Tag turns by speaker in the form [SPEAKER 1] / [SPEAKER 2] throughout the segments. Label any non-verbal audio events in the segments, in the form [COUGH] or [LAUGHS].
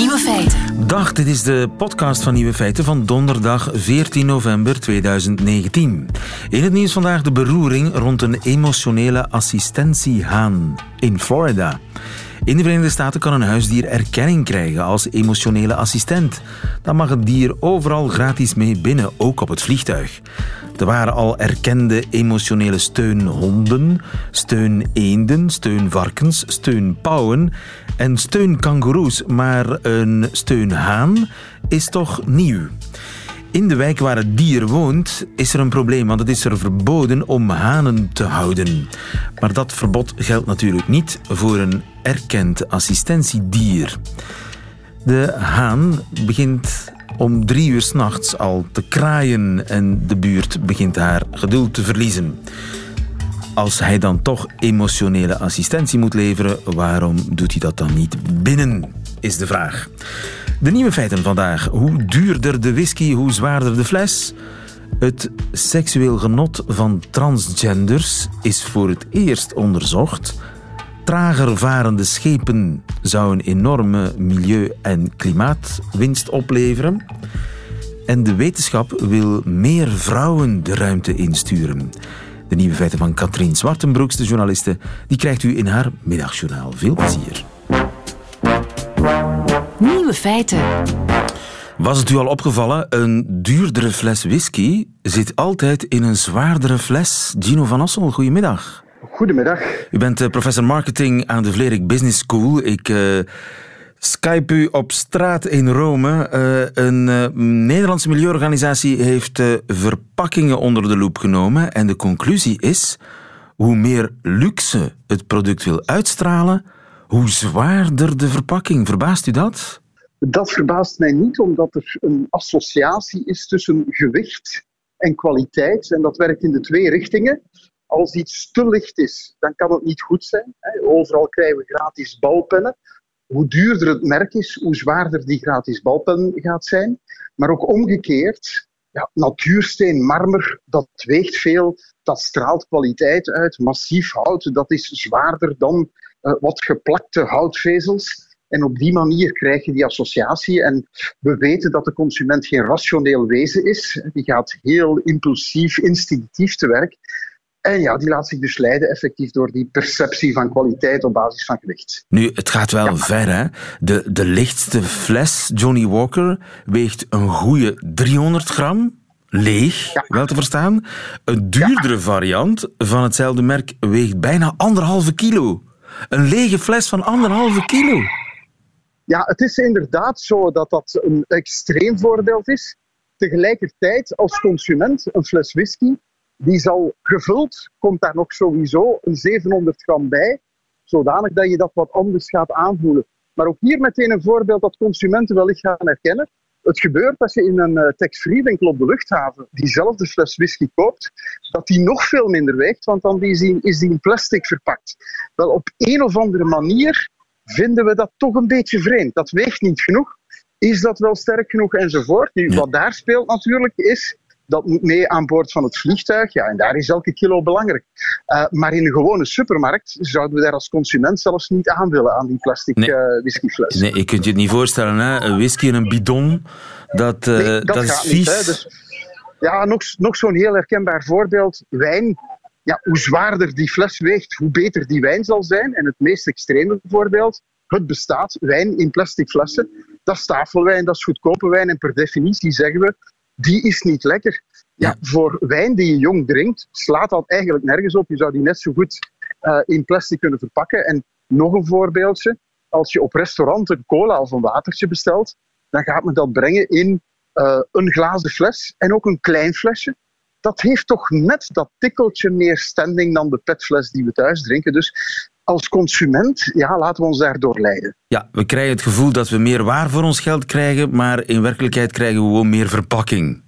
[SPEAKER 1] Nieuwe feiten.
[SPEAKER 2] Dag, dit is de podcast van Nieuwe Feiten van donderdag 14 november 2019. In het nieuws vandaag de beroering rond een emotionele assistentiehaan in Florida. In de Verenigde Staten kan een huisdier erkenning krijgen als emotionele assistent. Dan mag het dier overal gratis mee binnen, ook op het vliegtuig. Er waren al erkende emotionele steunhonden, steuneenden, steunvarkens, steunpauwen en steunkangoeroes, maar een steunhaan is toch nieuw. In de wijk waar het dier woont is er een probleem, want het is er verboden om hanen te houden. Maar dat verbod geldt natuurlijk niet voor een erkend assistentiedier. De haan begint om drie uur s'nachts al te kraaien en de buurt begint haar geduld te verliezen. Als hij dan toch emotionele assistentie moet leveren, waarom doet hij dat dan niet binnen? Is de vraag. De nieuwe feiten vandaag. Hoe duurder de whisky, hoe zwaarder de fles. Het seksueel genot van transgenders is voor het eerst onderzocht. Trager varende schepen zou een enorme milieu- en klimaatwinst opleveren. En de wetenschap wil meer vrouwen de ruimte insturen. De nieuwe feiten van Katrien Zwartenbroeks, de journaliste, die krijgt u in haar middagjournaal. Veel plezier.
[SPEAKER 1] Nieuwe feiten.
[SPEAKER 2] Was het u al opgevallen? Een duurdere fles whisky zit altijd in een zwaardere fles. Gino van Ossel, goedemiddag.
[SPEAKER 3] Goedemiddag.
[SPEAKER 2] U bent eh, professor marketing aan de Vlerik Business School. Ik uh, skype u op straat in Rome. Uh, een uh, Nederlandse milieuorganisatie heeft verpakkingen onder de loep genomen. En de conclusie is, hoe meer luxe het product wil uitstralen, hoe zwaarder de verpakking. Verbaast u dat?
[SPEAKER 3] Dat verbaast mij niet, omdat er een associatie is tussen gewicht en kwaliteit. En dat werkt in de twee richtingen. Als iets te licht is, dan kan het niet goed zijn. Overal krijgen we gratis balpennen. Hoe duurder het merk is, hoe zwaarder die gratis balpen gaat zijn. Maar ook omgekeerd, ja, natuursteen, marmer, dat weegt veel, dat straalt kwaliteit uit. Massief hout, dat is zwaarder dan wat geplakte houtvezels. En op die manier krijg je die associatie. En we weten dat de consument geen rationeel wezen is. Die gaat heel impulsief, instinctief te werk. En ja, die laat zich dus leiden effectief door die perceptie van kwaliteit op basis van gewicht.
[SPEAKER 2] Nu, het gaat wel ver, hè? De, de lichtste fles, Johnny Walker, weegt een goede 300 gram. Leeg, ja. wel te verstaan. Een duurdere ja. variant van hetzelfde merk weegt bijna anderhalve kilo. Een lege fles van anderhalve kilo.
[SPEAKER 3] Ja, het is inderdaad zo dat dat een extreem voorbeeld is. Tegelijkertijd, als consument, een fles whisky, die zal gevuld, komt daar nog sowieso een 700 gram bij, zodanig dat je dat wat anders gaat aanvoelen. Maar ook hier meteen een voorbeeld dat consumenten wellicht gaan herkennen. Het gebeurt als je in een uh, tax-free winkel op de luchthaven diezelfde fles whisky koopt, dat die nog veel minder weegt, want dan is die, is die in plastic verpakt. Wel, op een of andere manier vinden we dat toch een beetje vreemd. Dat weegt niet genoeg. Is dat wel sterk genoeg enzovoort? Nu, wat daar speelt natuurlijk is dat moet mee aan boord van het vliegtuig. Ja, en daar is elke kilo belangrijk. Uh, maar in een gewone supermarkt zouden we daar als consument zelfs niet aan willen, aan die plastic nee. uh, whiskyfles.
[SPEAKER 2] Nee, je kunt je het niet voorstellen. Hè? Een whisky in een bidon, dat, uh, nee, dat, dat is vies.
[SPEAKER 3] Niet, dus, ja, nog, nog zo'n heel herkenbaar voorbeeld. Wijn. Ja, hoe zwaarder die fles weegt, hoe beter die wijn zal zijn. En het meest extreme voorbeeld, het bestaat, wijn in plastic flessen. Dat is tafelwijn, dat is goedkope wijn. En per definitie zeggen we, die is niet lekker. Ja, voor wijn die je jong drinkt, slaat dat eigenlijk nergens op. Je zou die net zo goed uh, in plastic kunnen verpakken. En nog een voorbeeldje. Als je op restaurant een cola of een watertje bestelt, dan gaat men dat brengen in uh, een glazen fles en ook een klein flesje. Dat heeft toch net dat tikkeltje meer standing dan de petfles die we thuis drinken. Dus als consument, ja, laten we ons daardoor leiden.
[SPEAKER 2] Ja, we krijgen het gevoel dat we meer waar voor ons geld krijgen, maar in werkelijkheid krijgen we gewoon meer verpakking.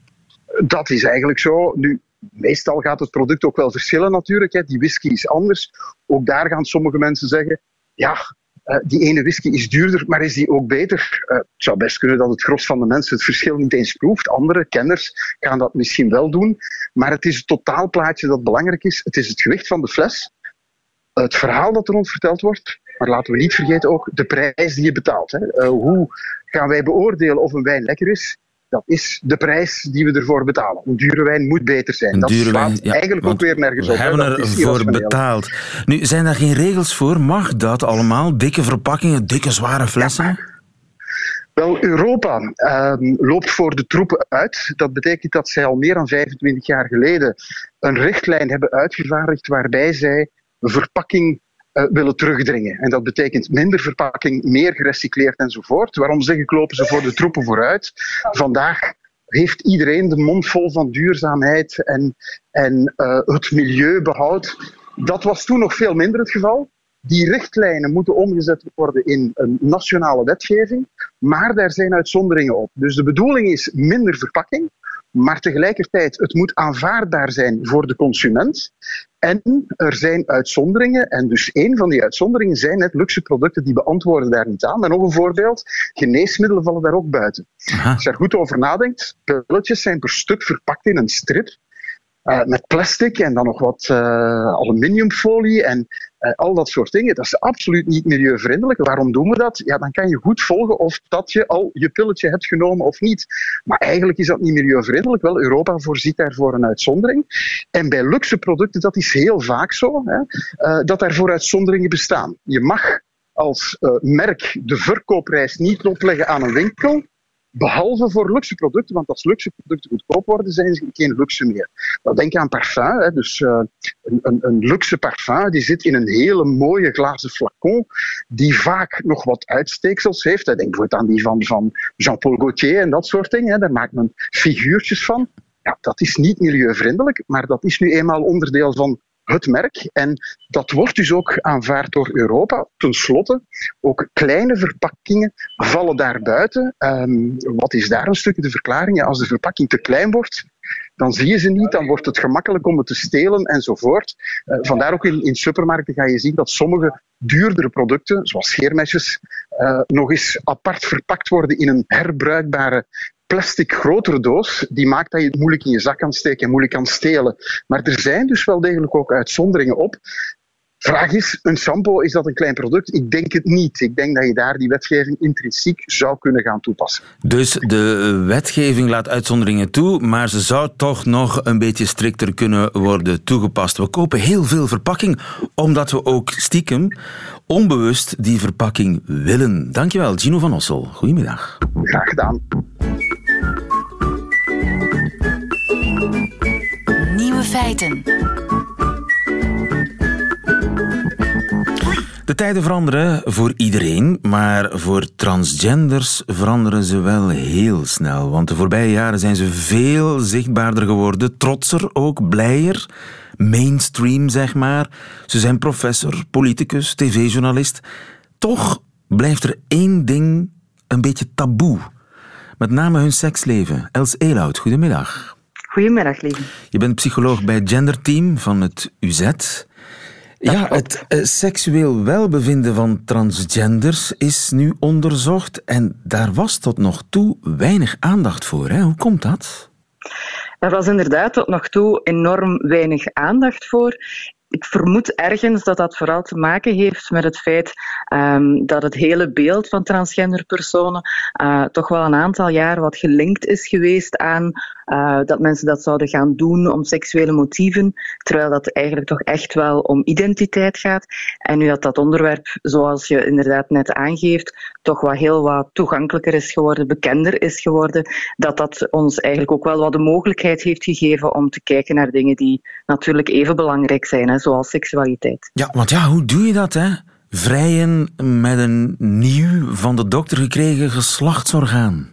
[SPEAKER 3] Dat is eigenlijk zo. Nu, meestal gaat het product ook wel verschillen natuurlijk. Hè. Die whisky is anders. Ook daar gaan sommige mensen zeggen, ja, uh, die ene whisky is duurder, maar is die ook beter? Uh, het zou best kunnen dat het gros van de mensen het verschil niet eens proeft. Andere kenners gaan dat misschien wel doen. Maar het is het totaalplaatje dat belangrijk is. Het is het gewicht van de fles het verhaal dat er rond verteld wordt, maar laten we niet vergeten ook de prijs die je betaalt. Hè. Uh, hoe gaan wij beoordelen of een wijn lekker is dat is de prijs die we ervoor betalen. Een dure wijn moet beter zijn. Een dat dure wijn, ja, eigenlijk ook weer nergens
[SPEAKER 2] op. We hebben ervoor betaald. Nu, zijn daar geen regels voor? Mag dat allemaal? Dikke verpakkingen, dikke zware flessen?
[SPEAKER 3] Wel, Europa uh, loopt voor de troepen uit. Dat betekent dat zij al meer dan 25 jaar geleden een richtlijn hebben uitgevaardigd waarbij zij verpakking uh, willen terugdringen. En dat betekent minder verpakking, meer gerecycleerd enzovoort. Waarom zeg ik lopen ze voor de troepen vooruit? Vandaag heeft iedereen de mond vol van duurzaamheid en, en uh, het milieubehoud. Dat was toen nog veel minder het geval. Die richtlijnen moeten omgezet worden in een nationale wetgeving, maar daar zijn uitzonderingen op. Dus de bedoeling is minder verpakking, maar tegelijkertijd, het moet aanvaardbaar zijn voor de consument. En er zijn uitzonderingen. En dus een van die uitzonderingen zijn net luxe producten die beantwoorden daar niet aan. En nog een voorbeeld, geneesmiddelen vallen daar ook buiten. Als je er goed over nadenkt, pilletjes zijn per stuk verpakt in een strip. Uh, met plastic en dan nog wat uh, aluminiumfolie en al dat soort dingen. Dat is absoluut niet milieuvriendelijk. Waarom doen we dat? Ja, dan kan je goed volgen of dat je al je pilletje hebt genomen of niet. Maar eigenlijk is dat niet milieuvriendelijk. Wel, Europa voorziet daarvoor een uitzondering. En bij luxe producten, dat is heel vaak zo, hè, dat daarvoor uitzonderingen bestaan. Je mag als merk de verkoopprijs niet opleggen aan een winkel. Behalve voor luxe producten, want als luxe producten goedkoop worden, zijn ze geen luxe meer. Denk aan parfum. Hè. Dus, uh, een, een, een, luxe parfum die zit in een hele mooie glazen flacon, die vaak nog wat uitsteeksels heeft. Denk bijvoorbeeld aan die van, van Jean-Paul Gaultier en dat soort dingen. Hè. Daar maakt men figuurtjes van. Ja, dat is niet milieuvriendelijk, maar dat is nu eenmaal onderdeel van het merk. En dat wordt dus ook aanvaard door Europa. Ten slotte, ook kleine verpakkingen vallen daar buiten. Ehm, wat is daar een stukje de verklaring? als de verpakking te klein wordt, dan zie je ze niet, dan wordt het gemakkelijk om het te stelen enzovoort. Uh, vandaar ook in, in supermarkten ga je zien dat sommige duurdere producten, zoals scheermesjes, uh, nog eens apart verpakt worden in een herbruikbare plastic grotere doos, die maakt dat je het moeilijk in je zak kan steken en moeilijk kan stelen. Maar er zijn dus wel degelijk ook uitzonderingen op. Vraag is, een shampoo, is dat een klein product? Ik denk het niet. Ik denk dat je daar die wetgeving intrinsiek zou kunnen gaan toepassen.
[SPEAKER 2] Dus de wetgeving laat uitzonderingen toe, maar ze zou toch nog een beetje strikter kunnen worden toegepast. We kopen heel veel verpakking, omdat we ook stiekem onbewust die verpakking willen. Dankjewel, Gino van Ossel. Goedemiddag.
[SPEAKER 3] Graag gedaan.
[SPEAKER 2] Feiten. De tijden veranderen voor iedereen, maar voor transgenders veranderen ze wel heel snel. Want de voorbije jaren zijn ze veel zichtbaarder geworden, trotser ook, blijer, mainstream zeg maar. Ze zijn professor, politicus, tv-journalist. Toch blijft er één ding een beetje taboe. Met name hun seksleven. Els Eloud, goedemiddag.
[SPEAKER 1] Goedemiddag, lieve.
[SPEAKER 2] Je bent psycholoog bij het genderteam van het UZ. Ja, het uh, seksueel welbevinden van transgenders is nu onderzocht en daar was tot nog toe weinig aandacht voor. Hè? Hoe komt dat?
[SPEAKER 1] Er was inderdaad tot nog toe enorm weinig aandacht voor ik vermoed ergens dat dat vooral te maken heeft met het feit um, dat het hele beeld van transgender personen uh, toch wel een aantal jaar wat gelinkt is geweest aan uh, dat mensen dat zouden gaan doen om seksuele motieven, terwijl dat eigenlijk toch echt wel om identiteit gaat. En nu dat dat onderwerp, zoals je inderdaad net aangeeft, toch wel heel wat toegankelijker is geworden, bekender is geworden, dat dat ons eigenlijk ook wel wat de mogelijkheid heeft gegeven om te kijken naar dingen die natuurlijk even belangrijk zijn. Hè zoals seksualiteit.
[SPEAKER 2] Ja, want ja, hoe doe je dat, hè? Vrijen met een nieuw van de dokter gekregen geslachtsorgaan.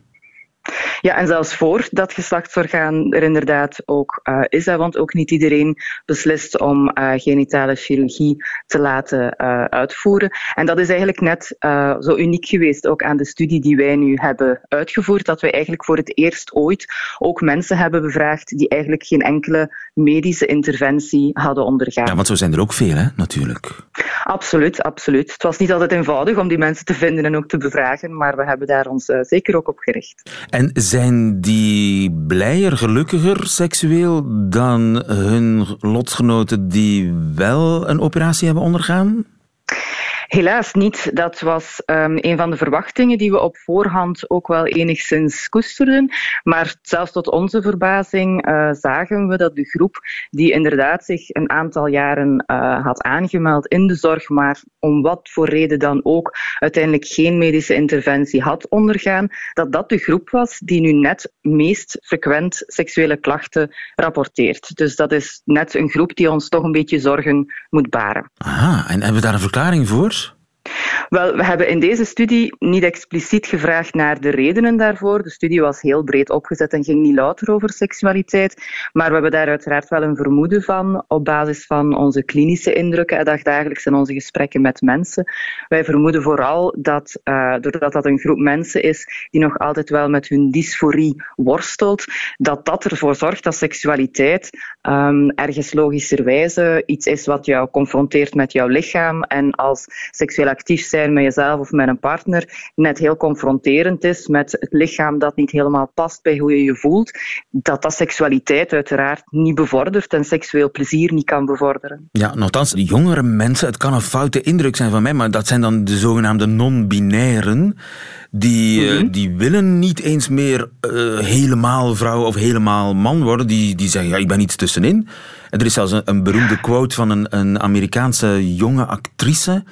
[SPEAKER 1] Ja, en zelfs voor dat geslachtsorgaan er inderdaad ook uh, is, hè, want ook niet iedereen beslist om uh, genitale chirurgie te laten uh, uitvoeren. En dat is eigenlijk net zo uniek geweest, ook aan de studie die wij nu hebben uitgevoerd, dat wij eigenlijk voor het eerst ooit ook mensen hebben bevraagd die eigenlijk geen enkele medische interventie hadden ondergaan.
[SPEAKER 2] Ja, want zo zijn er ook veel, hè, natuurlijk.
[SPEAKER 1] Absoluut, absoluut. Het was niet altijd eenvoudig om die mensen te vinden en ook te bevragen, maar we hebben daar ons zeker ook op gericht.
[SPEAKER 2] En zijn die blijer, gelukkiger seksueel dan hun lotgenoten die wel een operatie hebben ondergaan?
[SPEAKER 1] Helaas niet. Dat was um, een van de verwachtingen die we op voorhand ook wel enigszins koesterden. Maar zelfs tot onze verbazing uh, zagen we dat de groep die inderdaad zich een aantal jaren uh, had aangemeld in de zorg, maar om wat voor reden dan ook uiteindelijk geen medische interventie had ondergaan, dat dat de groep was die nu net meest frequent seksuele klachten rapporteert. Dus dat is net een groep die ons toch een beetje zorgen moet baren.
[SPEAKER 2] Aha, en hebben we daar een verklaring voor?
[SPEAKER 1] Wel, we hebben in deze studie niet expliciet gevraagd naar de redenen daarvoor. De studie was heel breed opgezet en ging niet louter over seksualiteit. Maar we hebben daar uiteraard wel een vermoeden van op basis van onze klinische indrukken en dagdagelijks in onze gesprekken met mensen. Wij vermoeden vooral dat, uh, doordat dat een groep mensen is die nog altijd wel met hun dysforie worstelt, dat dat ervoor zorgt dat seksualiteit um, ergens logischerwijze iets is wat jou confronteert met jouw lichaam. En als seksueel actief zijn met jezelf of met een partner net heel confronterend is met het lichaam dat niet helemaal past bij hoe je je voelt, dat dat seksualiteit uiteraard niet bevordert en seksueel plezier niet kan bevorderen.
[SPEAKER 2] Ja, nogthans, jongere mensen, het kan een foute indruk zijn van mij, maar dat zijn dan de zogenaamde non-binairen. Die, mm die willen niet eens meer uh, helemaal vrouw of helemaal man worden. Die, die zeggen, ja, ik ben iets tussenin. En er is zelfs een, een beroemde quote van een, een Amerikaanse jonge actrice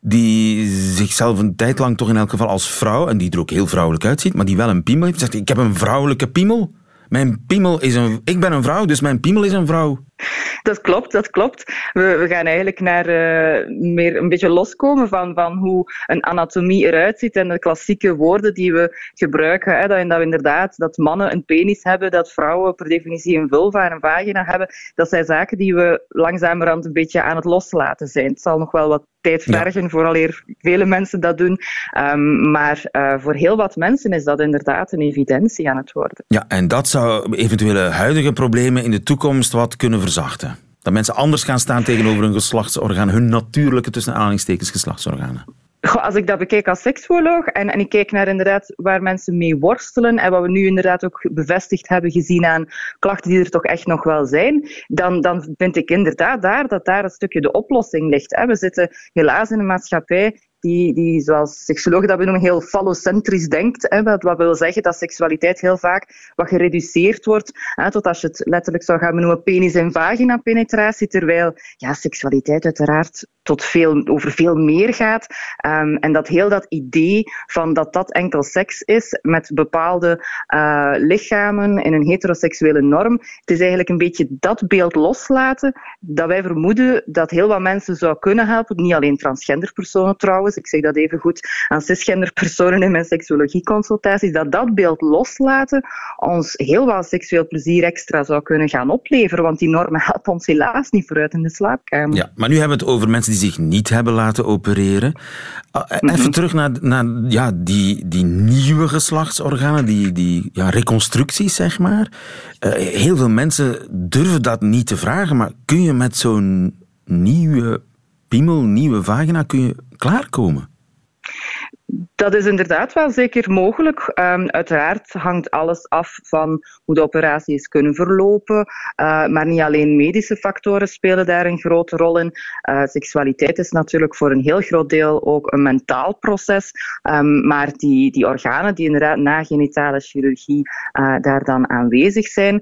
[SPEAKER 2] die zichzelf een tijd lang toch in elk geval als vrouw, en die er ook heel vrouwelijk uitziet, maar die wel een piemel heeft, zegt ik heb een vrouwelijke piemel. Mijn piemel is een... Ik ben een vrouw, dus mijn piemel is een vrouw.
[SPEAKER 1] Dat klopt, dat klopt. We, we gaan eigenlijk naar uh, meer een beetje loskomen van, van hoe een anatomie eruit ziet en de klassieke woorden die we gebruiken. Hè, dat, dat we inderdaad dat mannen een penis hebben, dat vrouwen per definitie een vulva en een vagina hebben. Dat zijn zaken die we langzamerhand een beetje aan het loslaten zijn. Het zal nog wel wat tijd vergen, ja. vooraleer vele mensen dat doen. Um, maar uh, voor heel wat mensen is dat inderdaad een evidentie aan het worden.
[SPEAKER 2] Ja, en dat zou eventuele huidige problemen in de toekomst wat kunnen Dat mensen anders gaan staan tegenover hun geslachtsorgaan, hun natuurlijke tussen geslachtsorganen.
[SPEAKER 1] Als ik dat bekijk als seksuoloog en, en ik kijk naar inderdaad waar mensen mee worstelen en wat we nu inderdaad ook bevestigd hebben gezien aan klachten die er toch echt nog wel zijn, dan, dan vind ik inderdaad daar dat daar een stukje de oplossing ligt. We zitten helaas in een maatschappij die, die zoals seksologen dat benoemen, heel fallocentrisch denkt. Hè, wat, wat wil zeggen dat seksualiteit heel vaak wat gereduceerd wordt hè, tot als je het letterlijk zou gaan benoemen penis- en vagina-penetratie, terwijl ja, seksualiteit uiteraard tot veel, over veel meer gaat. Um, en dat heel dat idee van dat dat enkel seks is met bepaalde uh, lichamen in een heteroseksuele norm, het is eigenlijk een beetje dat beeld loslaten dat wij vermoeden dat heel wat mensen zou kunnen helpen, niet alleen transgender personen trouwens, ik zeg dat even goed aan cisgender personen in mijn seksologie-consultaties, dat dat beeld loslaten ons heel wat seksueel plezier extra zou kunnen gaan opleveren, want die normen [LAUGHS] helpen ons helaas niet vooruit in de slaapkamer.
[SPEAKER 2] Ja, maar nu hebben we het over mensen die zich niet hebben laten opereren. Uh, even mm -hmm. terug naar, naar ja, die, die nieuwe geslachtsorganen, die, die ja, reconstructies, zeg maar. Uh, heel veel mensen durven dat niet te vragen, maar kun je met zo'n nieuwe piemel, nieuwe vagina, kun je klaarkomen?
[SPEAKER 1] Dat is inderdaad wel zeker mogelijk. Um, uiteraard hangt alles af van hoe de operaties kunnen verlopen. Uh, maar niet alleen medische factoren spelen daar een grote rol in. Uh, seksualiteit is natuurlijk voor een heel groot deel ook een mentaal proces. Um, maar die, die organen die inderdaad na genitale chirurgie uh, daar dan aanwezig zijn,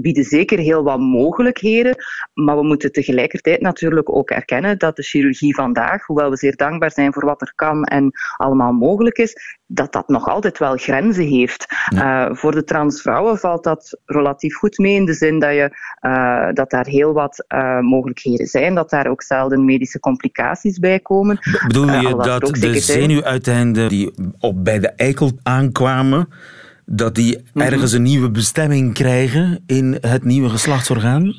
[SPEAKER 1] bieden zeker heel wat mogelijkheden. Maar we moeten tegelijkertijd natuurlijk ook erkennen dat de chirurgie vandaag, hoewel we zeer dankbaar zijn voor wat er kan en allemaal mogelijk is, dat dat nog altijd wel grenzen heeft. Ja. Uh, voor de transvrouwen valt dat relatief goed mee in de zin dat, je, uh, dat daar heel wat uh, mogelijkheden zijn, dat daar ook zelden medische complicaties bij komen.
[SPEAKER 2] Bedoel je dat de zenuwuiteinden die op, bij de eikel aankwamen, dat die ergens een nieuwe bestemming krijgen in het nieuwe geslachtsorgaan?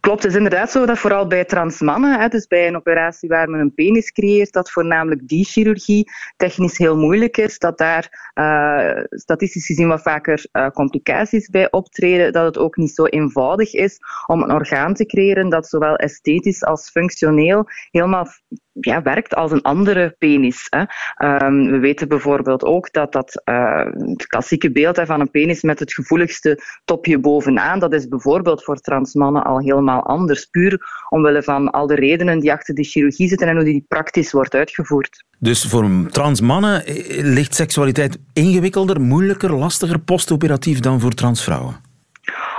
[SPEAKER 1] Klopt, het is inderdaad zo dat vooral bij transmannen, dus bij een operatie waar men een penis creëert, dat voornamelijk die chirurgie technisch heel moeilijk is, dat daar uh, statistisch gezien wat vaker uh, complicaties bij optreden, dat het ook niet zo eenvoudig is om een orgaan te creëren dat zowel esthetisch als functioneel helemaal ja, werkt als een andere penis. Hè. Ehm, we weten bijvoorbeeld ook dat dat uh, het klassieke beeld hè, van een penis met het gevoeligste topje bovenaan, dat is bijvoorbeeld voor transmannen al helemaal anders. Puur omwille van al de redenen die achter die chirurgie zitten en hoe die praktisch wordt uitgevoerd.
[SPEAKER 2] Dus voor transmannen eh, ligt seksualiteit ingewikkelder, moeilijker, lastiger postoperatief dan voor transvrouwen?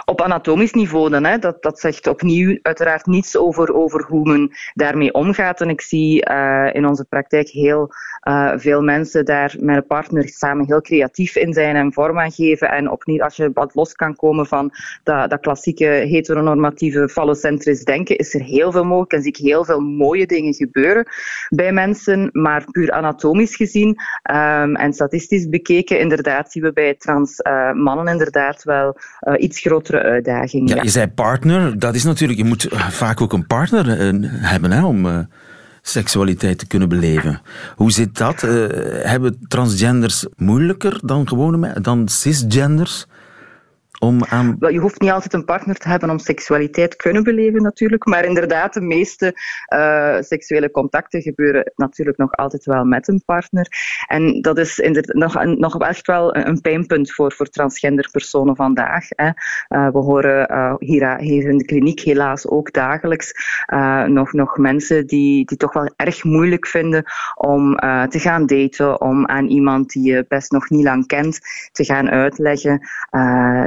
[SPEAKER 1] Op anatomisch niveau dan, hè, dat, dat zegt opnieuw uiteraard niets over, over hoe men daarmee omgaat. En ik zie uh, in onze praktijk heel uh, veel mensen daar met een partner samen heel creatief in zijn en vorm aan geven. En opnieuw, als je wat los kan komen van dat, dat klassieke heteronormatieve fallocentrisch denken, is er heel veel mogelijk en zie ik heel veel mooie dingen gebeuren bij mensen. Maar puur anatomisch gezien um, en statistisch bekeken, inderdaad, zien we bij trans uh, mannen inderdaad wel iets groter uitdaging.
[SPEAKER 2] Ja, Je zei partner, dat is natuurlijk, je moet vaak ook een partner uh, hebben hè, om uh, seksualiteit te kunnen beleven. Hoe zit dat? Hebben transgenders moeilijker dan gewone dan cisgenders?
[SPEAKER 1] Om. Je hoeft niet altijd een partner te hebben om seksualiteit kunnen beleven natuurlijk, maar inderdaad, de meeste uh, seksuele contacten gebeuren natuurlijk nog altijd wel met een partner. En dat is nog, nog echt wel een pijnpunt voor, voor transgender personen vandaag. Hè. Uh, we horen hier, hier, in de kliniek helaas ook dagelijks nog, nog mensen die, die toch wel erg moeilijk vinden om te gaan daten, om aan iemand die je best nog niet lang kent te gaan uitleggen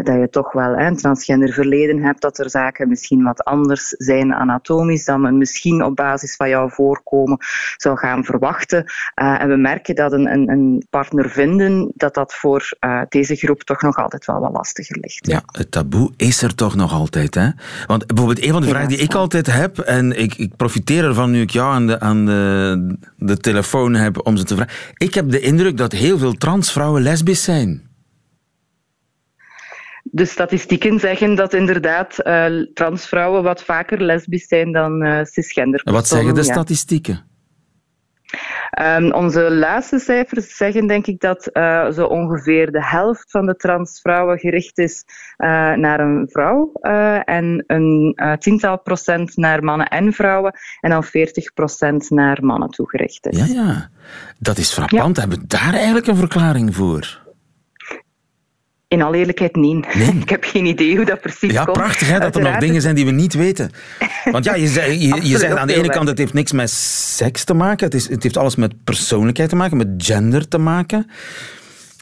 [SPEAKER 1] dat je toch wel een transgender verleden hebt, dat er zaken misschien wat anders zijn anatomisch dan men misschien op basis van jouw voorkomen zou gaan verwachten. Uh, en we merken dat een, een, een, partner vinden, dat dat voor uh, deze groep toch nog altijd wel wat lastiger ligt.
[SPEAKER 2] Ja, het taboe is er toch nog altijd. Hè? Want bijvoorbeeld een van de vragen die ik altijd heb, en ik, ik profiteer ervan nu ik jou aan, de, aan de, de telefoon heb om ze te vragen. Ik heb de indruk dat heel veel transvrouwen lesbisch zijn
[SPEAKER 1] de statistieken zeggen dat inderdaad uh, transvrouwen wat vaker lesbisch zijn dan uh, cisgender.
[SPEAKER 2] Wat zeggen de statistieken?
[SPEAKER 1] Um, onze laatste cijfers zeggen denk ik dat uh, zo ongeveer de helft van de transvrouwen gericht is uh, naar een vrouw uh, en een tiental procent naar mannen en vrouwen en dan 40 procent naar mannen toegericht is.
[SPEAKER 2] Ja, ja. dat is frappant. Ja. Hebben we daar eigenlijk een verklaring voor?
[SPEAKER 1] In alle eerlijkheid, nee. nee. [LAUGHS] Ik heb geen idee hoe dat precies
[SPEAKER 2] ja,
[SPEAKER 1] komt.
[SPEAKER 2] Ja, prachtig hè, dat er nog dingen zijn die we niet weten. [LAUGHS] Want ja, je, zegt, je, je zegt aan de ene kant, het heeft niks met seks te maken. Het, is, het heeft alles met persoonlijkheid te maken, met gender te maken.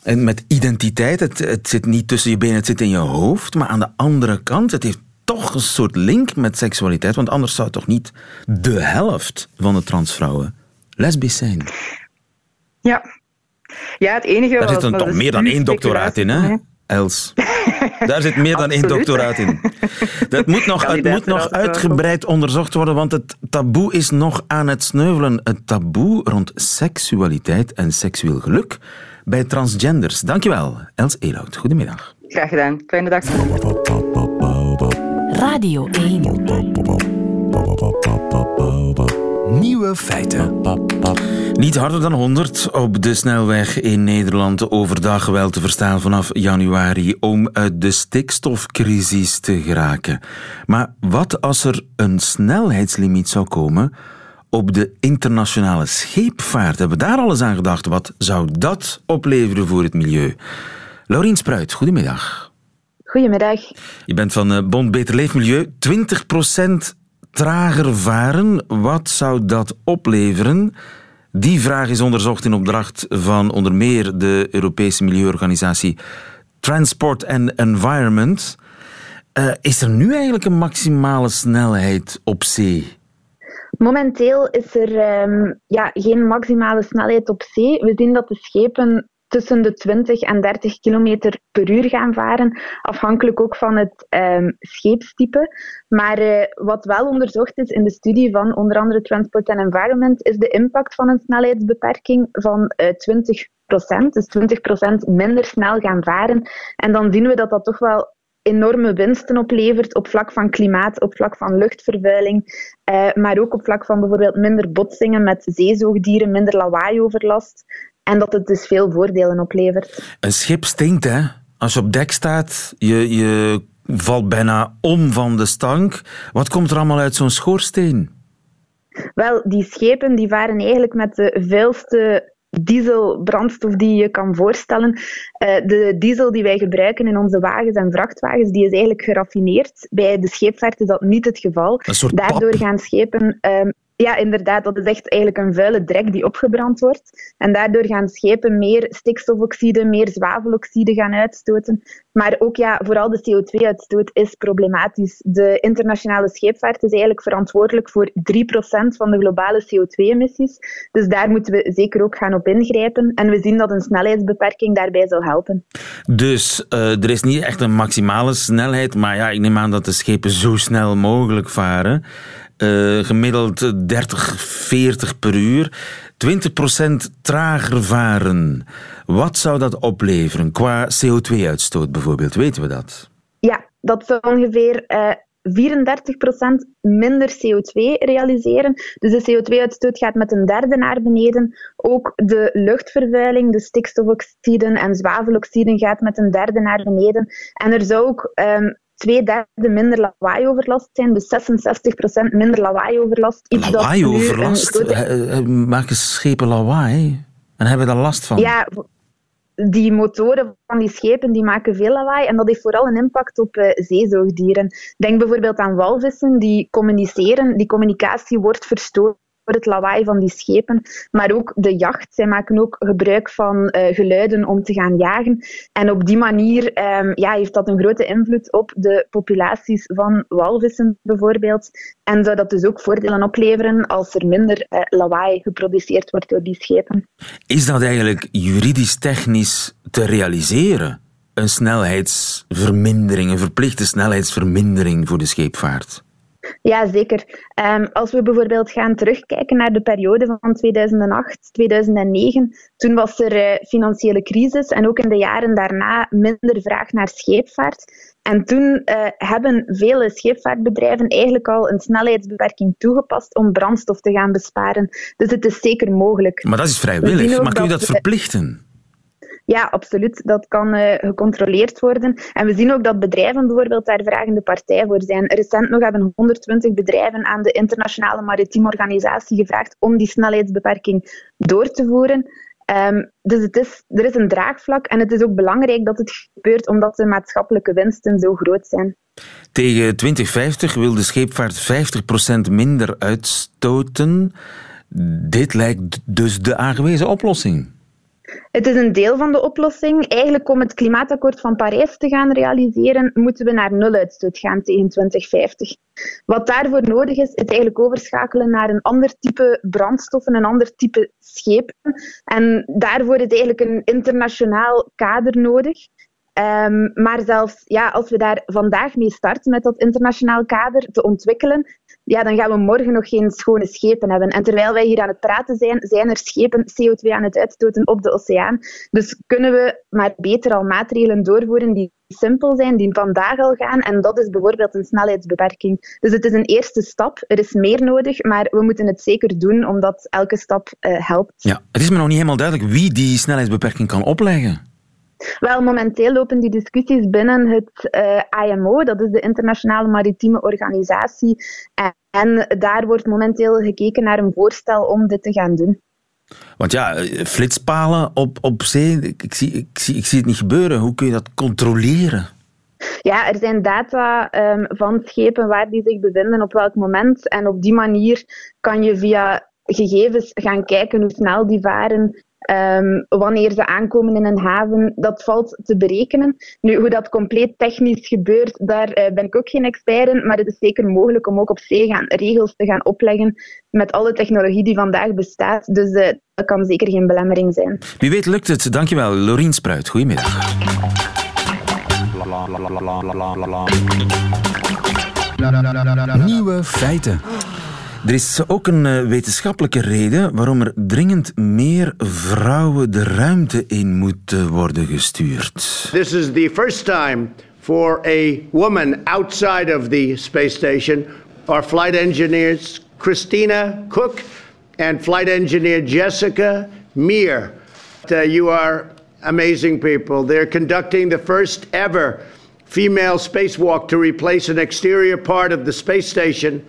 [SPEAKER 2] En met identiteit. Het, het zit niet tussen je benen, het zit in je hoofd. Maar aan de andere kant, het heeft toch een soort link met seksualiteit. Want anders zou toch niet de helft van de transvrouwen lesbisch zijn.
[SPEAKER 1] Ja, ja, het enige
[SPEAKER 2] Daar zit dan toch meer dan één doctoraat in, hè? Els. Daar zit meer dan één doctoraat in. Dat moet nog, het moet nog uitgebreid onderzocht worden, want het taboe is nog aan het sneuvelen. Het taboe rond seksualiteit en seksueel geluk bij transgenders. Dankjewel, Els Elout. Goedemiddag.
[SPEAKER 1] Graag gedaan. Fijne dag. Radio
[SPEAKER 2] 1. Nieuwe feiten. Niet harder dan 100 op de snelweg in Nederland overdag wel te verstaan vanaf januari om uit de stikstofcrisis te geraken. Maar wat als er een snelheidslimiet zou komen op de internationale scheepvaart? Hebben we daar alles aan gedacht? Wat zou dat opleveren voor het milieu? Laurien Spruit, goedemiddag.
[SPEAKER 4] Goedemiddag.
[SPEAKER 2] Je bent van eh, Bond Beter Leefmilieu. 20 trager varen. Wat zou dat opleveren? Die vraag is onderzocht in opdracht van onder meer de Europese milieuorganisatie Transport and Environment. Uh, is er nu eigenlijk een maximale snelheid op zee?
[SPEAKER 4] Momenteel is er um, ja, geen maximale snelheid op zee. We zien dat de schepen tussen de 20 en 30 kilometer per uur gaan varen, afhankelijk ook van het um, scheepstype. Maar uh, wat wel onderzocht is in de studie van onder andere Transport and Environment, is de impact van een snelheidsbeperking van uh, 20% dus 20% minder snel gaan varen. En dan zien we dat dat toch wel enorme winsten oplevert op vlak van klimaat, op vlak van luchtvervuiling, uh, maar ook op vlak van bijvoorbeeld minder botsingen met zeezoogdieren, minder lawaaioverlast. En dat het dus veel voordelen oplevert.
[SPEAKER 2] Een schip stinkt, hè? Als je op dek staat, je, je valt bijna om van de stank. Wat komt er allemaal uit zo'n schoorsteen?
[SPEAKER 4] Wel, die schepen die varen eigenlijk met de vuilste dieselbrandstof die je kan voorstellen. Uh, de diesel die wij gebruiken in onze wagens en vrachtwagens, die is eigenlijk geraffineerd. Bij de scheepvaart is dat niet het geval. Daardoor gaan schepen um, ja, inderdaad. Dat is echt eigenlijk een vuile drek die opgebrand wordt. En daardoor gaan schepen meer stikstofoxide, meer zwaveloxide gaan uitstoten. Maar ook ja, vooral de CO2-uitstoot is problematisch. De internationale scheepvaart is eigenlijk verantwoordelijk voor 3% van de globale CO2-emissies. Dus daar moeten we zeker ook gaan op ingrijpen. En we zien dat een snelheidsbeperking daarbij zal helpen.
[SPEAKER 2] Dus uh, er is niet echt een maximale snelheid, maar ja, ik neem aan dat de schepen zo snel mogelijk varen. Uh, gemiddeld 30, 40 per uur. 20% trager varen. Wat zou dat opleveren qua CO2-uitstoot bijvoorbeeld? Weten we dat?
[SPEAKER 4] Ja, dat zou ongeveer uh, eh, 34% minder CO2 realiseren. Dus de CO2-uitstoot gaat met een derde naar beneden. Ook de luchtvervuiling, de stikstofoxiden en zwaveloxiden gaat met een derde naar beneden. En er zou ook um, twee derde minder lawaai-overlast zijn, dus 66% minder lawaai-overlast.
[SPEAKER 2] Lawaai-overlast? Grote... Maken schepen lawaai? En hebben we daar last van?
[SPEAKER 4] Ja, die motoren van die schepen die maken veel lawaai en dat heeft vooral een impact op uh, zeezoogdieren. Denk bijvoorbeeld aan walvissen die communiceren. Die communicatie wordt verstoord het lawaai van die schepen, maar ook de jacht. Zij maken ook gebruik van uh, geluiden om te gaan jagen. En op die manier um, ja, heeft dat een grote invloed op de populaties van walvissen bijvoorbeeld. En zou dat dus ook voordelen opleveren als er minder uh, lawaai geproduceerd wordt door die schepen.
[SPEAKER 2] Is dat eigenlijk juridisch-technisch te realiseren? Een snelheidsvermindering, een verplichte snelheidsvermindering voor de scheepvaart?
[SPEAKER 4] Ja, zeker. Um, als we bijvoorbeeld gaan terugkijken naar de periode van 2008, 2009, toen was er uh, financiële crisis en ook in de jaren daarna minder vraag naar scheepvaart. En toen uh, hebben vele scheepvaartbedrijven eigenlijk al een snelheidsbeperking toegepast om brandstof te gaan besparen. Dus het is zeker mogelijk.
[SPEAKER 2] Maar dat is vrijwillig. Maar kun je dat verplichten?
[SPEAKER 4] Ja, absoluut. Dat kan uh, gecontroleerd worden. En we zien ook dat bedrijven bijvoorbeeld daar vragende partij voor zijn. Recent nog hebben 120 bedrijven aan de Internationale Maritieme Organisatie gevraagd om die snelheidsbeperking door te voeren. Um, dus er is een draagvlak en het is ook belangrijk dat het gebeurt omdat de maatschappelijke winsten zo groot zijn.
[SPEAKER 2] Tegen 2050 wil de scheepvaart 50% minder uitstoten. Dit lijkt dus de aangewezen oplossing.
[SPEAKER 4] Het is een deel van de oplossing. Eigenlijk om het klimaatakkoord van Parijs te gaan realiseren, moeten we naar nuluitstoot gaan tegen 2050. Wat daarvoor nodig is, is eigenlijk overschakelen naar een ander type brandstoffen, een ander type schepen. En daarvoor is eigenlijk een internationaal kader nodig. Um, maar zelfs ja, als we daar vandaag mee starten met dat internationaal kader te ontwikkelen, ja, dan gaan we morgen nog geen schone schepen hebben. En terwijl wij hier aan het praten zijn, zijn er schepen CO2 aan het uitstoten op de oceaan. Dus kunnen we maar beter al maatregelen doorvoeren die simpel zijn, die vandaag al gaan. En dat is bijvoorbeeld een snelheidsbeperking. Dus het is een eerste stap. Er is meer nodig, maar we moeten het zeker doen, omdat elke stap uh, helpt.
[SPEAKER 2] Ja, het is me nog niet helemaal duidelijk wie die snelheidsbeperking kan opleggen.
[SPEAKER 4] Wel, momenteel lopen die discussies binnen het uh, eh, IMO, dat is de Internationale Maritieme Organisatie. En, daar wordt momenteel gekeken naar een voorstel om dit te gaan doen.
[SPEAKER 2] Want ja, eh, flitspalen op, op zee, ik zie, ik, zie, ik zie het niet gebeuren. Hoe kun je dat controleren?
[SPEAKER 4] Ja, er zijn data um, van schepen waar die zich bevinden op welk moment. En op die manier kan je via gegevens gaan kijken hoe snel die varen, Um, wanneer ze aankomen in een haven, dat valt te berekenen. Nu, hoe dat compleet technisch gebeurt, daar uh, ben ik ook geen expert in, maar het is zeker mogelijk om ook op zee gaan, regels te gaan opleggen met alle technologie die vandaag bestaat. Dus uh, dat kan zeker geen belemmering zijn.
[SPEAKER 2] Wie weet lukt het. Dankjewel, Lorien Spruit. Goedemiddag. Nieuwe feiten. Er is ook een eh, wetenschappelijke reden waarom er dringend meer vrouwen de ruimte in moeten worden gestuurd.
[SPEAKER 5] This is the first time for a woman outside of the space station. Our flight engineers Christina Cook and flight engineer Jessica Meir. Uh, you are amazing people. They're conducting the first ever female spacewalk to replace an exterior part of the space station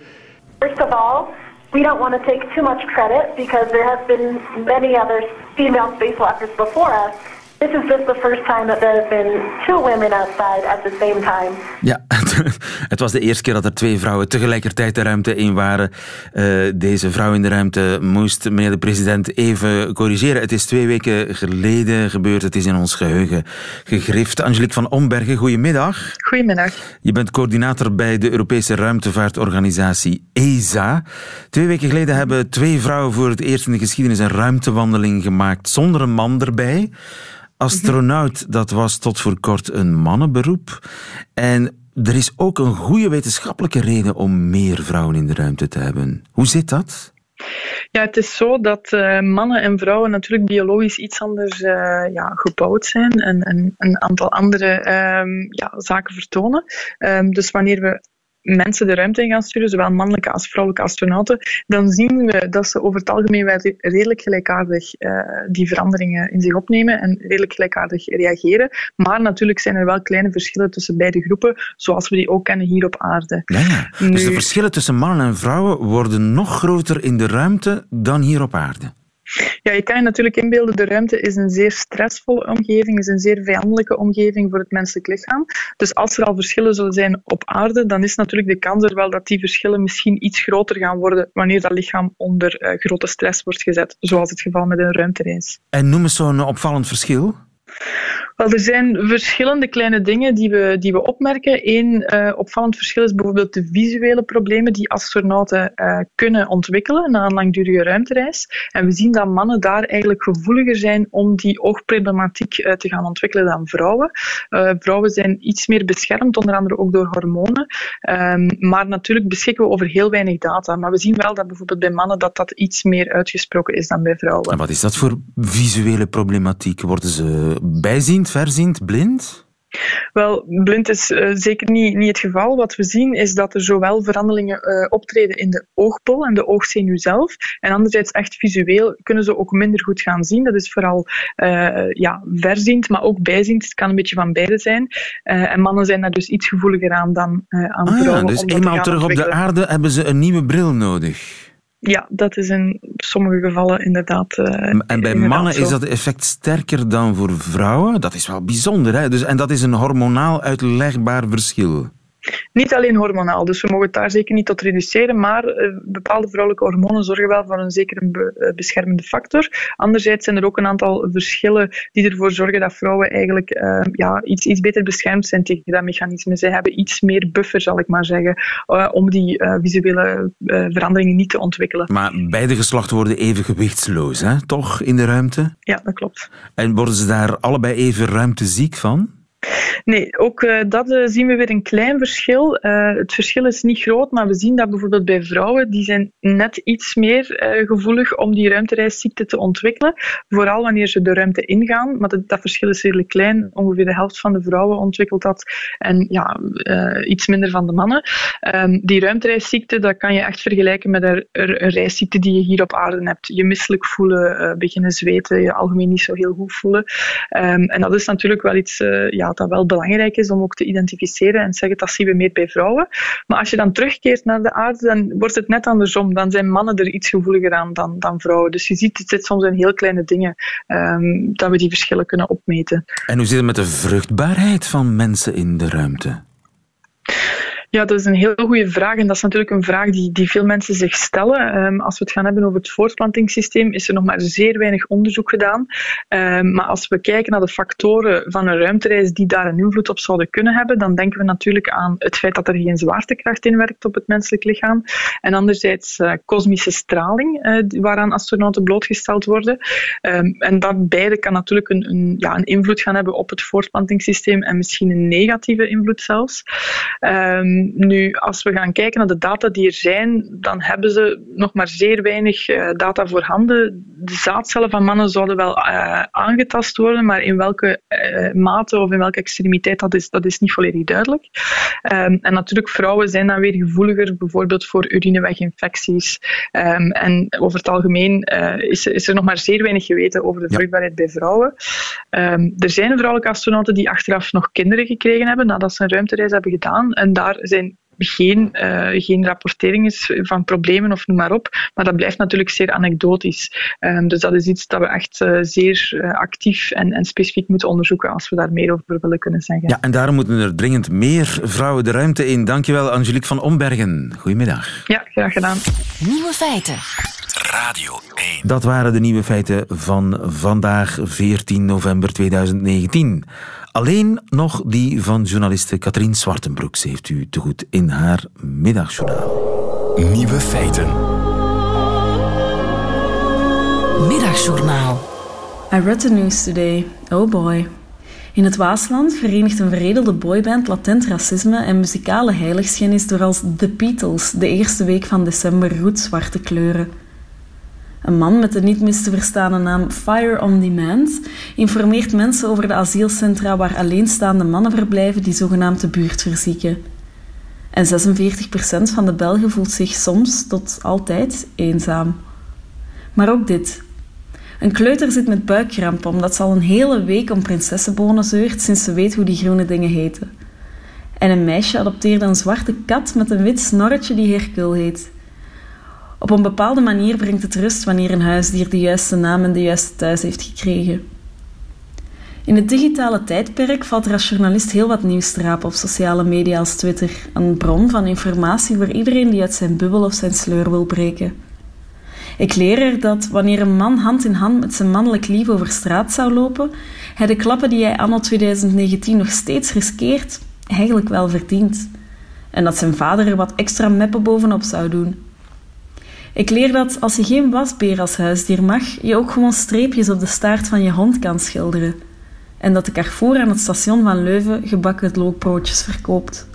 [SPEAKER 6] First of all, we don't want to take too much credit because there have been many other female spacewalkers before us This is just the first time that there have been two women outside at the same time.
[SPEAKER 2] Ja, [LAUGHS] [LAUGHS] het was de eerste keer dat er twee vrouwen tegelijkertijd de ruimte in waren. Uh, deze vrouw in de ruimte moest meneer de president even corrigeren. Het is twee weken geleden gebeurd. Het is in ons geheugen gegrift. Angelique van Ombergen, goedemiddag.
[SPEAKER 7] Goedemiddag.
[SPEAKER 2] Je bent coördinator bij de Europese ruimtevaartorganisatie ESA. Twee weken geleden hebben twee vrouwen voor het eerst in de geschiedenis een ruimtewandeling gemaakt zonder een man erbij. Astronaut, dat was tot voor kort een mannenberoep. En er is ook een goede wetenschappelijke reden om meer vrouwen in de ruimte te hebben. Hoe zit dat?
[SPEAKER 7] Ja, het is zo dat uh, mannen en vrouwen natuurlijk biologisch iets anders uh, ja, gebouwd zijn en, en, een aantal andere um, ja, zaken vertonen. Um, dus wanneer we mensen de ruimte in gaan sturen, zowel mannelijke als vrouwelijke astronauten, dan zien we dat ze over het algemeen redelijk gelijkaardig uh, die veranderingen in zich opnemen en redelijk gelijkaardig reageren. Maar natuurlijk zijn er wel kleine verschillen tussen beide groepen, zoals we die ook kennen hier op aarde.
[SPEAKER 2] Ja, ja. Dus de verschillen tussen mannen en vrouwen worden nog groter in de ruimte dan hier op aarde.
[SPEAKER 7] Ja, je kan je natuurlijk inbeelden, de ruimte is een zeer stressvolle omgeving, is een zeer vijandelijke omgeving voor het menselijk lichaam. Dus als er al verschillen zullen zijn op aarde, dan is natuurlijk de kans er wel dat die verschillen misschien iets groter gaan worden wanneer dat lichaam onder uh, grote stress wordt gezet, zoals het geval met een ruimtereis.
[SPEAKER 2] En noem eens zo'n opvallend verschil.
[SPEAKER 7] Wel, er zijn verschillende kleine dingen die we, die we opmerken. Eén uh, opvallend verschil is bijvoorbeeld de visuele problemen die astronauten uh, kunnen ontwikkelen na een langdurige ruimtereis. En we zien dat mannen daar eigenlijk gevoeliger zijn om die oogproblematiek uh, te gaan ontwikkelen dan vrouwen. vrouwen zijn iets meer beschermd, onder andere ook door hormonen. Um, maar natuurlijk beschikken we over heel weinig data. Maar we zien wel dat bijvoorbeeld bij mannen dat dat iets meer uitgesproken is dan bij vrouwen.
[SPEAKER 2] En wat is dat voor visuele problematiek? Worden ze bijziend, verziend, blind?
[SPEAKER 7] Wel, blind is uh, zeker niet, niet het geval. Wat we zien is dat er zowel veranderingen uh, optreden in de oogbol en de oogzenuw zelf, en anderzijds echt visueel kunnen ze ook minder goed gaan zien. Dat is vooral uh, ja, verziend, maar ook bijziend. Het kan een beetje van beide zijn. en mannen zijn daar dus iets gevoeliger aan dan aan ah, vrouwen.
[SPEAKER 2] Ja, dus eenmaal terug op de aarde hebben ze een nieuwe bril nodig.
[SPEAKER 7] Ja, dat is in sommige gevallen inderdaad.
[SPEAKER 2] Uh, en bij mannen is dat effect sterker dan voor vrouwen? Dat is wel bijzonder, hè? Dus, en dat is een hormonaal uitlegbaar verschil.
[SPEAKER 7] Niet alleen hormonaal, dus we mogen het daar zeker niet tot reduceren, maar uh, bepaalde vrouwelijke hormonen zorgen wel voor een zekere be uh, beschermende factor. Anderzijds zijn er ook een aantal verschillen die ervoor zorgen dat vrouwen eigenlijk uh, ja, iets, iets beter beschermd zijn tegen dat mechanisme. Zij hebben iets meer buffer, zal ik maar zeggen, om die visuele veranderingen niet te ontwikkelen.
[SPEAKER 2] Maar beide geslachten worden even gewichtsloos, hè? toch, in de ruimte?
[SPEAKER 7] Ja, dat klopt.
[SPEAKER 2] En worden ze daar allebei even ruimteziek van?
[SPEAKER 7] Nee, ook uh, dat uh, zien we weer een klein verschil. Uh, het verschil is niet groot, maar we zien dat bijvoorbeeld bij vrouwen, die zijn net iets meer gevoelig om die ruimtereisziekte te ontwikkelen. Vooral wanneer ze de ruimte ingaan, maar dat, dat, verschil is redelijk klein. Ongeveer de helft van de vrouwen ontwikkelt dat en ja, iets minder van de mannen. Um, die ruimtereisziekte, dat kan je echt vergelijken met een, een, reisziekte die je hier op aarde hebt. Je misselijk voelen, beginnen zweten, je algemeen niet zo heel goed voelen. Um, en dat is natuurlijk wel iets ja, dat wel belangrijk is om ook te identificeren en te zeggen dat zien we meer bij vrouwen. Maar als je dan terugkeert naar de aarde, dan wordt het net andersom. Dan zijn mannen er iets gevoeliger aan dan, dan vrouwen. Dus je ziet, het zit soms in heel kleine dingen um, dat we die verschillen kunnen opmeten.
[SPEAKER 2] En hoe zit het met de vruchtbaarheid van mensen in de ruimte?
[SPEAKER 7] Ja, dat is een heel goede vraag. En dat is natuurlijk een vraag die, die veel mensen zich stellen. Um, als we het gaan hebben over het voortplantingssysteem, is er nog maar zeer weinig onderzoek gedaan. Um, maar als we kijken naar de factoren van een ruimtereis die daar een invloed op zouden kunnen hebben, dan denken we natuurlijk aan het feit dat er geen zwaartekracht in werkt op het menselijk lichaam. En anderzijds uh, kosmische straling, uh, waaraan astronauten blootgesteld worden. Um, en dat beide kan natuurlijk een, een, ja, een invloed gaan hebben op het voortplantingssysteem en misschien een negatieve invloed zelfs. Um, nu, als we gaan kijken naar de data die er zijn, dan hebben ze nog maar zeer weinig uh, data voorhanden. De zaadcellen van mannen zouden wel uh, aangetast worden, maar in welke uh, mate of in welke extremiteit, dat is, dat is niet volledig duidelijk. Um, en natuurlijk, vrouwen zijn dan weer gevoeliger, bijvoorbeeld voor urineweginfecties. Um, en over het algemeen is, is, er nog maar zeer weinig geweten over de vruchtbaarheid bij vrouwen. Um, er zijn vrouwelijke astronauten die achteraf nog kinderen gekregen hebben nadat ze een ruimtereis hebben gedaan. En daar zijn geen, geen rapportering is van problemen of noem maar op. Maar dat blijft natuurlijk zeer anekdotisch. Ehm, dus dat is iets dat we echt zeer actief en, en specifiek moeten onderzoeken als we daar meer over willen kunnen zeggen.
[SPEAKER 2] Ja, en daarom moeten er dringend meer vrouwen de ruimte in. Dankjewel, Angelique van Ombergen. Goedemiddag.
[SPEAKER 7] Ja, graag gedaan.
[SPEAKER 8] Nieuwe feiten.
[SPEAKER 2] Radio 1. Dat waren de nieuwe feiten van vandaag, 14 november 2019. Alleen nog die van journaliste Katrien Zwartenbroek heeft u te goed in haar middagjournaal.
[SPEAKER 8] Nieuwe feiten. Middagjournaal.
[SPEAKER 9] I read the news today. Oh boy. In het Waasland verenigt een veredelde boyband latent racisme en muzikale heiligschennis door als The Beatles de eerste week van december roetzwarte kleuren. Een man met de niet mis te verstaande naam Fire on Demand informeert mensen over de asielcentra waar alleenstaande mannen verblijven die zogenaamd de buurt verzieken. En 46% van de Belgen voelt zich soms tot altijd eenzaam. Maar ook dit. Een kleuter zit met buikkrampen omdat ze al een hele week om prinsessenbonen zeurt sinds ze weet hoe die groene dingen heten. En een meisje adopteerde een zwarte kat met een wit snorretje die Hercule heet. Op een bepaalde manier brengt het rust wanneer een huisdier de juiste naam en de juiste thuis heeft gekregen. In het digitale tijdperk valt er als journalist heel wat nieuws te rapen op sociale media als Twitter, een bron van informatie voor iedereen die uit zijn bubbel of zijn sleur wil breken. Ik leer er dat wanneer een man hand in hand met zijn mannelijk lief over straat zou lopen, hij de klappen die hij anno 2019 nog steeds riskeert, eigenlijk wel verdient. En dat zijn vader er wat extra meppen bovenop zou doen. Ik leer dat als je geen wasbeer als huisdier mag, je ook gewoon streepjes op de staart van je hond kan schilderen. En dat de Carrefour aan het station van Leuven gebakken loopbroodjes verkoopt.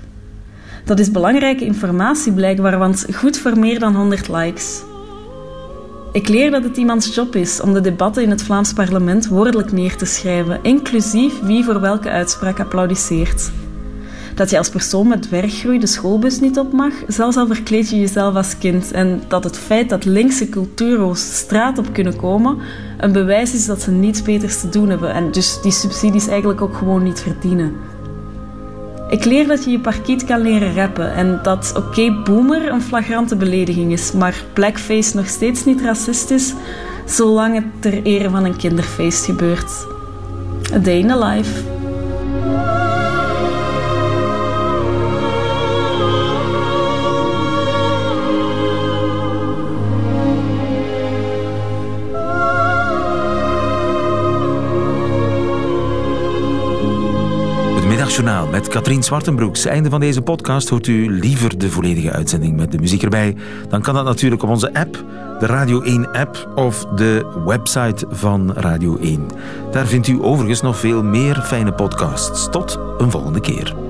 [SPEAKER 9] Dat is belangrijke informatie blijkbaar, want goed voor meer dan 100 likes. Ik leer dat het iemands job is om de debatten in het Vlaams parlement woordelijk neer te schrijven, inclusief wie voor welke uitspraak applaudisseert dat je als persoon met werkgroei de schoolbus niet op mag, zelfs al verkleed je jezelf als kind. En dat het feit dat linkse cultuurroos straat op kunnen komen, een bewijs is dat ze niets beters te doen hebben en dus die subsidies eigenlijk ook gewoon niet verdienen. Ik leer dat je je parkiet kan leren rappen en dat oké boomer een flagrante belediging is, maar blackface nog steeds niet racistisch, zolang het ter ere van een kinderfeest gebeurt. A day in the life.
[SPEAKER 2] Met Katrien Zwartenbroeks. Einde van deze podcast hoort u liever de volledige uitzending met de muziek erbij. Dan kan dat natuurlijk op onze app, de Radio 1 app of de website van Radio 1. Daar vindt u overigens nog veel meer fijne podcasts. Tot een volgende keer.